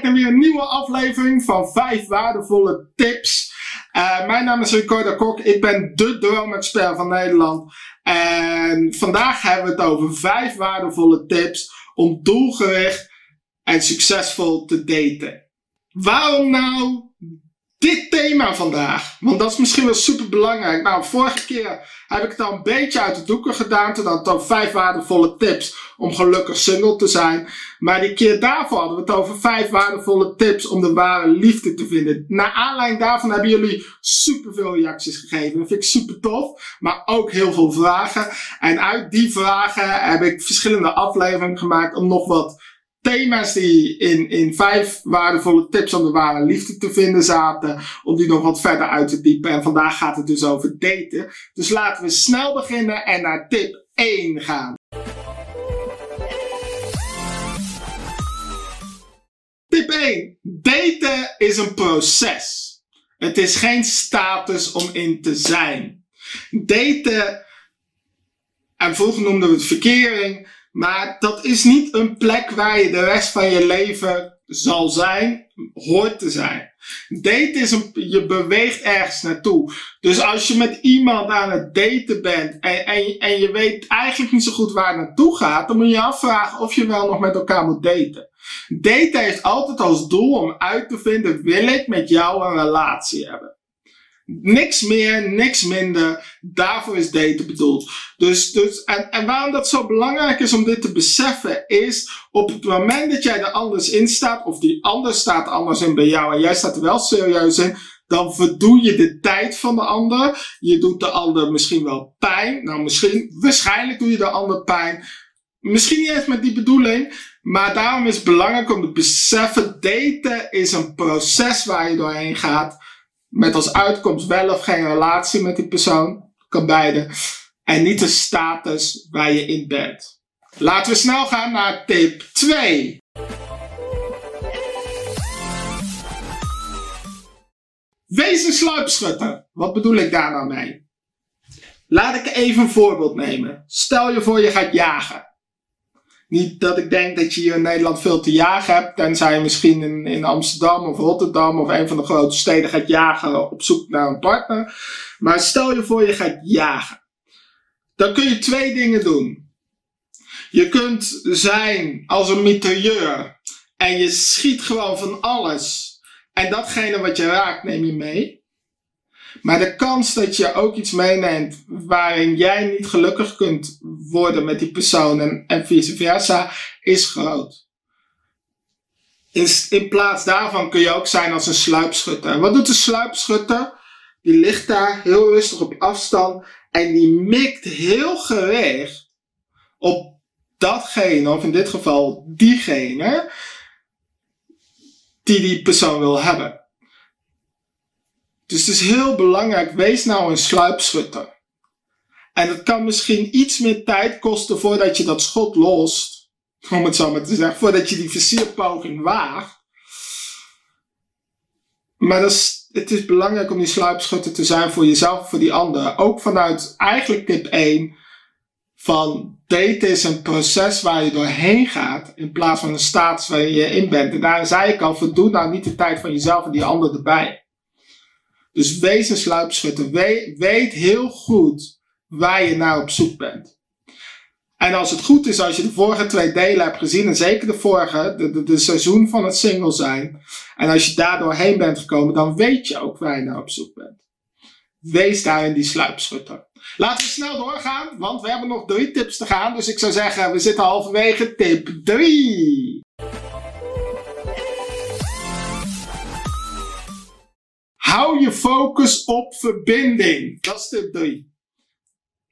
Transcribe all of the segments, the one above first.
kijkt weer een nieuwe aflevering van 5 waardevolle tips. Uh, mijn naam is Ricardo Kok, ik ben de droomexpert van Nederland. En vandaag hebben we het over 5 waardevolle tips om doelgericht en succesvol te daten. Waarom nou dit thema vandaag? Want dat is misschien wel super belangrijk. Nou, vorige keer heb ik het al een beetje uit de doeken gedaan. Toen had ik dan vijf waardevolle tips om gelukkig single te zijn. Maar die keer daarvoor hadden we het over vijf waardevolle tips om de ware liefde te vinden. Naar aanleiding daarvan hebben jullie super veel reacties gegeven. Dat vind ik super tof. Maar ook heel veel vragen. En uit die vragen heb ik verschillende afleveringen gemaakt om nog wat thema's die in, in vijf waardevolle tips om de ware liefde te vinden zaten, om die nog wat verder uit te diepen. En vandaag gaat het dus over daten. Dus laten we snel beginnen en naar tip 1 gaan. Tip 1. Daten is een proces. Het is geen status om in te zijn. Daten, en vroeger noemden we het verkering, maar dat is niet een plek waar je de rest van je leven zal zijn, hoort te zijn. Daten is een, je beweegt ergens naartoe. Dus als je met iemand aan het daten bent en, en, en je weet eigenlijk niet zo goed waar het naartoe gaat, dan moet je je afvragen of je wel nog met elkaar moet daten. Daten heeft altijd als doel om uit te vinden, wil ik met jou een relatie hebben? Niks meer, niks minder. Daarvoor is daten bedoeld. Dus, dus, en, en waarom dat zo belangrijk is om dit te beseffen, is op het moment dat jij er anders in staat, of die ander staat anders in bij jou en jij staat er wel serieus in, dan verdoe je de tijd van de ander. Je doet de ander misschien wel pijn. Nou, misschien, waarschijnlijk doe je de ander pijn. Misschien niet eens met die bedoeling. Maar daarom is het belangrijk om te beseffen, daten is een proces waar je doorheen gaat. Met als uitkomst wel of geen relatie met die persoon. Kan beide. En niet de status waar je in bent. Laten we snel gaan naar tip 2. Wees een sluipschutter. Wat bedoel ik daar nou mee? Laat ik even een voorbeeld nemen. Stel je voor je gaat jagen. Niet dat ik denk dat je hier in Nederland veel te jagen hebt, tenzij je misschien in, in Amsterdam of Rotterdam of een van de grote steden gaat jagen op zoek naar een partner. Maar stel je voor je gaat jagen. Dan kun je twee dingen doen. Je kunt zijn als een mitrailleur en je schiet gewoon van alles. En datgene wat je raakt neem je mee. Maar de kans dat je ook iets meeneemt waarin jij niet gelukkig kunt worden met die persoon en, vice versa, is groot. In, in plaats daarvan kun je ook zijn als een sluipschutter. Wat doet de sluipschutter? Die ligt daar heel rustig op afstand en die mikt heel gericht op datgene, of in dit geval diegene, die die persoon wil hebben. Dus het is heel belangrijk, wees nou een sluipschutter. En het kan misschien iets meer tijd kosten voordat je dat schot lost. Om het zo maar te zeggen, voordat je die versierpoging waagt. Maar het is belangrijk om die sluipschutter te zijn voor jezelf voor die ander. Ook vanuit eigenlijk tip 1 van daten is een proces waar je doorheen gaat in plaats van een status waar je in bent. En daar zei ik al, verdoe nou niet de tijd van jezelf en die ander erbij. Dus wees een sluipschutter. We, weet heel goed waar je naar op zoek bent. En als het goed is, als je de vorige twee delen hebt gezien, en zeker de vorige, de, de, de seizoen van het single zijn, en als je daar doorheen bent gekomen, dan weet je ook waar je naar op zoek bent. Wees daarin die sluipschutter. Laten we snel doorgaan, want we hebben nog drie tips te gaan. Dus ik zou zeggen, we zitten halverwege tip 3. Hou je focus op verbinding. Dat is tip 3.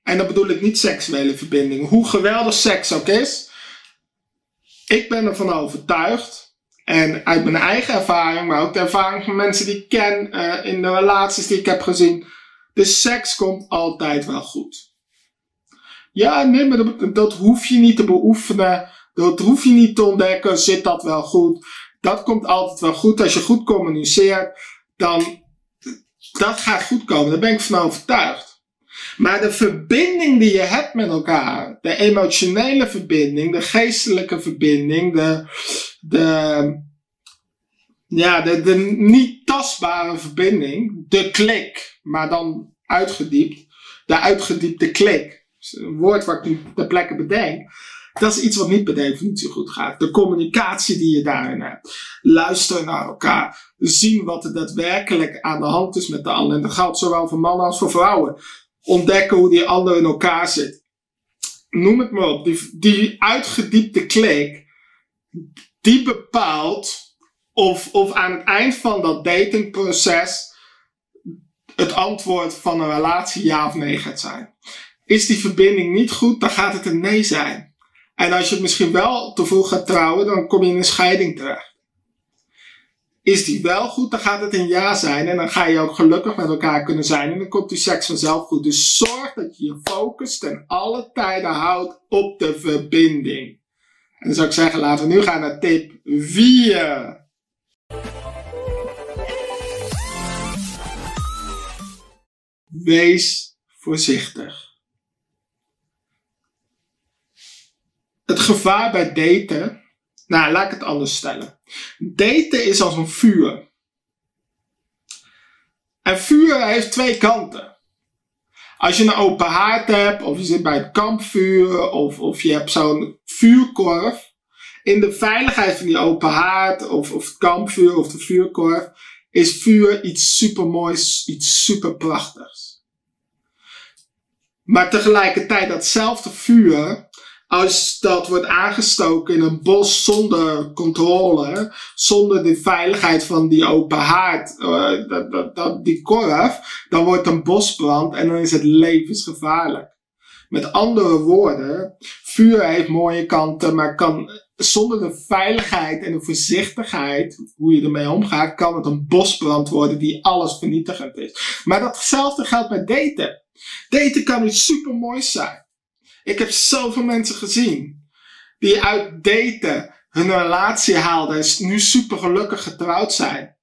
En dan bedoel ik niet seksuele verbinding. Hoe geweldig seks ook is. Ik ben ervan overtuigd. En uit mijn eigen ervaring, maar ook de ervaring van mensen die ik ken uh, in de relaties die ik heb gezien. De seks komt altijd wel goed. Ja, nee, maar dat, dat hoef je niet te beoefenen. Dat hoef je niet te ontdekken. Zit dat wel goed? Dat komt altijd wel goed. Als je goed communiceert, dan dat gaat goed komen. Daar ben ik van overtuigd. Maar de verbinding die je hebt met elkaar, de emotionele verbinding, de geestelijke verbinding, de, de, ja, de, de niet tastbare verbinding, de klik, maar dan uitgediept, de uitgediepte klik, een woord wat ik nu ter plekke bedenk, dat is iets wat niet per definitie goed gaat. De communicatie die je daarin hebt. Luisteren naar elkaar. Zien wat er daadwerkelijk aan de hand is met de ander. En dat geldt zowel voor mannen als voor vrouwen. Ontdekken hoe die ander in elkaar zit. Noem het maar op. Die, die uitgediepte klik. Die bepaalt of, of aan het eind van dat datingproces het antwoord van een relatie ja of nee gaat zijn. Is die verbinding niet goed, dan gaat het een nee zijn. En als je misschien wel te vroeg gaat trouwen, dan kom je in een scheiding terecht. Is die wel goed, dan gaat het een ja zijn. En dan ga je ook gelukkig met elkaar kunnen zijn. En dan komt die seks vanzelf goed. Dus zorg dat je je focus ten alle tijden houdt op de verbinding. En dan zou ik zeggen, laten we nu gaan naar tip 4. Wees voorzichtig. Het gevaar bij daten, nou laat ik het anders stellen. Daten is als een vuur. En vuur heeft twee kanten. Als je een open haard hebt, of je zit bij het kampvuur, of, of je hebt zo'n vuurkorf. In de veiligheid van die open haard, of, of het kampvuur, of de vuurkorf, is vuur iets supermoois, iets superprachtigs. Maar tegelijkertijd datzelfde vuur als dat wordt aangestoken in een bos zonder controle, zonder de veiligheid van die open haard, dat, dat, dat, die korf, dan wordt een bosbrand en dan is het levensgevaarlijk. Met andere woorden, vuur heeft mooie kanten, maar kan zonder de veiligheid en de voorzichtigheid, hoe je ermee omgaat, kan het een bosbrand worden die alles vernietigend is. Maar datzelfde geldt bij daten. Daten kan iets supermoois zijn. Ik heb zoveel mensen gezien die uit daten hun relatie haalden en nu super gelukkig getrouwd zijn.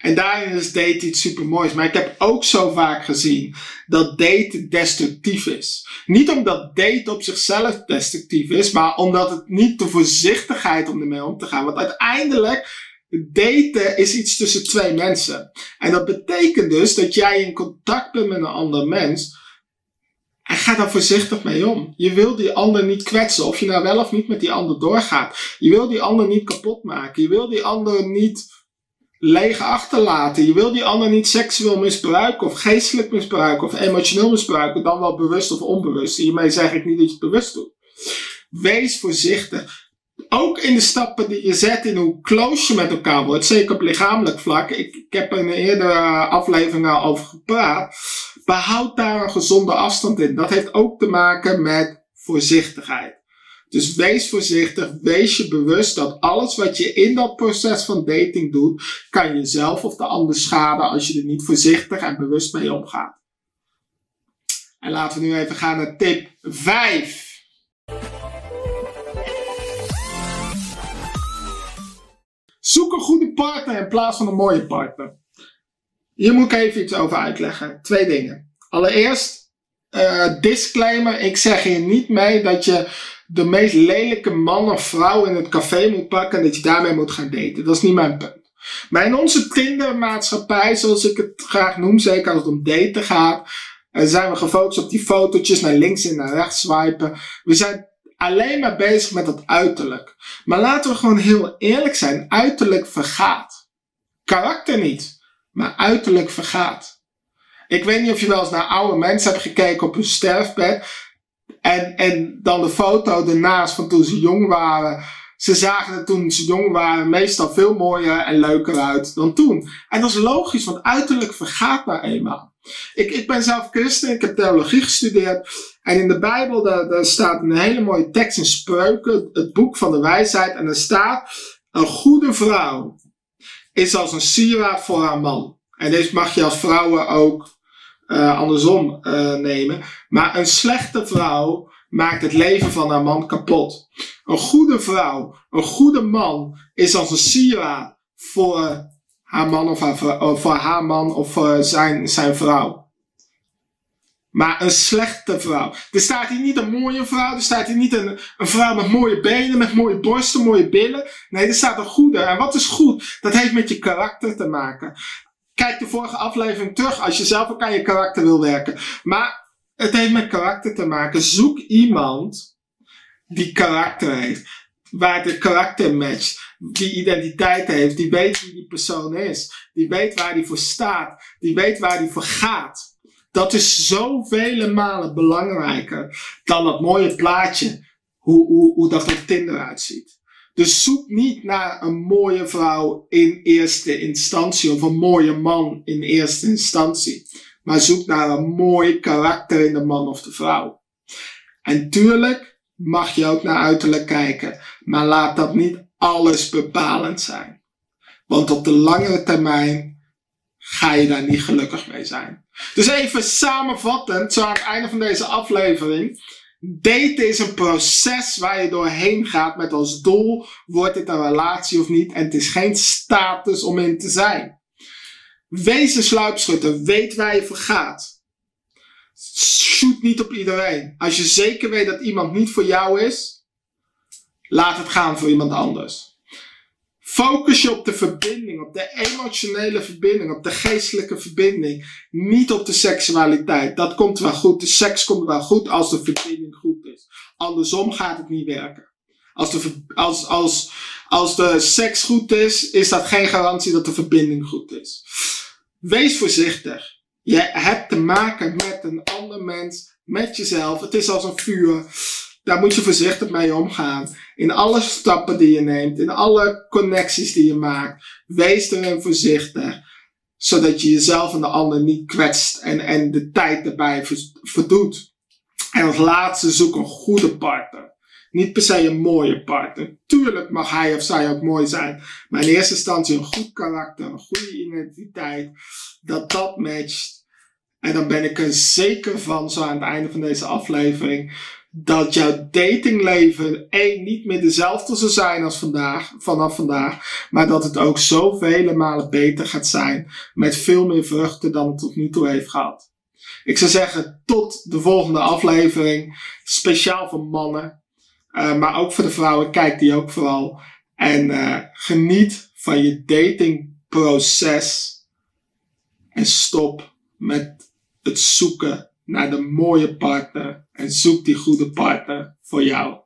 En daarin is daten iets super moois. Maar ik heb ook zo vaak gezien dat daten destructief is. Niet omdat daten op zichzelf destructief is, maar omdat het niet de voorzichtigheid om ermee om te gaan. Want uiteindelijk, daten is iets tussen twee mensen. En dat betekent dus dat jij in contact bent met een ander mens en ga daar voorzichtig mee om. Je wil die ander niet kwetsen, of je nou wel of niet met die ander doorgaat. Je wil die ander niet kapot maken. Je wil die ander niet leeg achterlaten. Je wil die ander niet seksueel misbruiken, of geestelijk misbruiken, of emotioneel misbruiken, dan wel bewust of onbewust. Hiermee zeg ik niet dat je het bewust doet. Wees voorzichtig. Ook in de stappen die je zet in hoe close je met elkaar wordt, zeker op lichamelijk vlak. Ik, ik heb er in een eerdere aflevering al over gepraat behoud daar een gezonde afstand in. Dat heeft ook te maken met voorzichtigheid. Dus wees voorzichtig, wees je bewust dat alles wat je in dat proces van dating doet, kan jezelf of de ander schaden als je er niet voorzichtig en bewust mee omgaat. En laten we nu even gaan naar tip 5. Zoek een goede partner in plaats van een mooie partner. Hier moet ik even iets over uitleggen. Twee dingen. Allereerst, uh, disclaimer. Ik zeg hier niet mee dat je de meest lelijke man of vrouw in het café moet pakken en dat je daarmee moet gaan daten. Dat is niet mijn punt. Maar in onze Tinder-maatschappij, zoals ik het graag noem, zeker als het om daten gaat, uh, zijn we gefocust op die fotootjes naar links en naar rechts swipen. We zijn alleen maar bezig met dat uiterlijk. Maar laten we gewoon heel eerlijk zijn. Uiterlijk vergaat. Karakter niet maar uiterlijk vergaat. Ik weet niet of je wel eens naar oude mensen hebt gekeken op hun sterfbed. En, en dan de foto ernaast van toen ze jong waren. Ze zagen er toen ze jong waren meestal veel mooier en leuker uit dan toen. En dat is logisch, want uiterlijk vergaat maar eenmaal. Ik, ik ben zelf christen, ik heb theologie gestudeerd. En in de Bijbel daar, daar staat een hele mooie tekst in Spreuken, het boek van de wijsheid. En er staat, een goede vrouw is als een sieraad voor haar man. En deze mag je als vrouwen ook uh, andersom uh, nemen. Maar een slechte vrouw maakt het leven van haar man kapot. Een goede vrouw, een goede man is als een sieraad voor haar man of, haar, voor haar man of voor zijn, zijn vrouw. Maar een slechte vrouw. Er staat hier niet een mooie vrouw. Er staat hier niet een, een vrouw met mooie benen, met mooie borsten, mooie billen. Nee, er staat een goede. En wat is goed? Dat heeft met je karakter te maken. Kijk de vorige aflevering terug als je zelf ook aan je karakter wil werken. Maar het heeft met karakter te maken. Zoek iemand die karakter heeft. Waar de karakter matcht. Die identiteit heeft. Die weet wie die persoon is. Die weet waar die voor staat. Die weet waar die voor gaat. Dat is zoveel malen belangrijker dan dat mooie plaatje. Hoe, hoe, hoe dat op Tinder uitziet. Dus zoek niet naar een mooie vrouw in eerste instantie of een mooie man in eerste instantie. Maar zoek naar een mooi karakter in de man of de vrouw. En tuurlijk mag je ook naar uiterlijk kijken, maar laat dat niet alles bepalend zijn. Want op de langere termijn ga je daar niet gelukkig mee zijn. Dus even samenvattend, zo aan het einde van deze aflevering. Daten is een proces waar je doorheen gaat met als doel, wordt dit een relatie of niet? En het is geen status om in te zijn. Wees een sluipschutter, weet waar je voor gaat. Shoot niet op iedereen. Als je zeker weet dat iemand niet voor jou is, laat het gaan voor iemand anders. Focus je op de verbinding, op de emotionele verbinding, op de geestelijke verbinding. Niet op de seksualiteit. Dat komt wel goed. De seks komt wel goed als de verbinding goed is. Andersom gaat het niet werken. Als de, als, als, als de seks goed is, is dat geen garantie dat de verbinding goed is. Wees voorzichtig. Je hebt te maken met een ander mens, met jezelf. Het is als een vuur. Daar moet je voorzichtig mee omgaan. In alle stappen die je neemt, in alle connecties die je maakt. Wees erin voorzichtig. Zodat je jezelf en de ander niet kwetst en, en de tijd erbij verdoet. En als laatste zoek een goede partner. Niet per se een mooie partner. Tuurlijk mag hij of zij ook mooi zijn. Maar in eerste instantie een goed karakter, een goede identiteit. Dat dat matcht. En dan ben ik er zeker van, zo aan het einde van deze aflevering, dat jouw datingleven één niet meer dezelfde zal zijn als vandaag, vanaf vandaag, maar dat het ook zoveel malen beter gaat zijn met veel meer vruchten dan het tot nu toe heeft gehad. Ik zou zeggen tot de volgende aflevering, speciaal voor mannen, uh, maar ook voor de vrouwen. Kijk die ook vooral en uh, geniet van je datingproces en stop met het zoeken naar de mooie partner en zoek die goede partner voor jou.